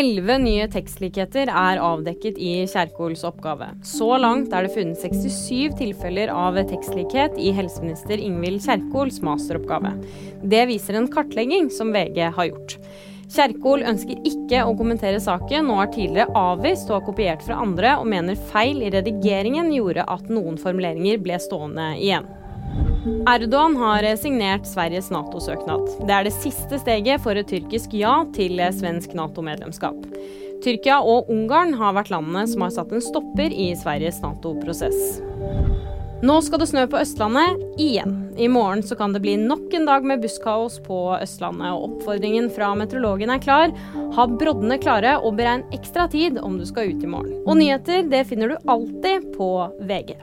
Elleve nye tekstlikheter er avdekket i Kjerkols oppgave. Så langt er det funnet 67 tilfeller av tekstlikhet i helseminister Ingvild Kjerkols masteroppgave. Det viser en kartlegging som VG har gjort. Kjerkol ønsker ikke å kommentere saken, og har tidligere avvist og har kopiert fra andre, og mener feil i redigeringen gjorde at noen formuleringer ble stående igjen. Erdogan har signert Sveriges Nato-søknad. Det er det siste steget for et tyrkisk ja til svensk Nato-medlemskap. Tyrkia og Ungarn har vært landene som har satt en stopper i Sveriges Nato-prosess. Nå skal det snø på Østlandet igjen. I morgen så kan det bli nok en dag med busskaos på Østlandet. og Oppfordringen fra meteorologen er klar. Ha broddene klare og beregn ekstra tid om du skal ut i morgen. Og nyheter det finner du alltid på VG.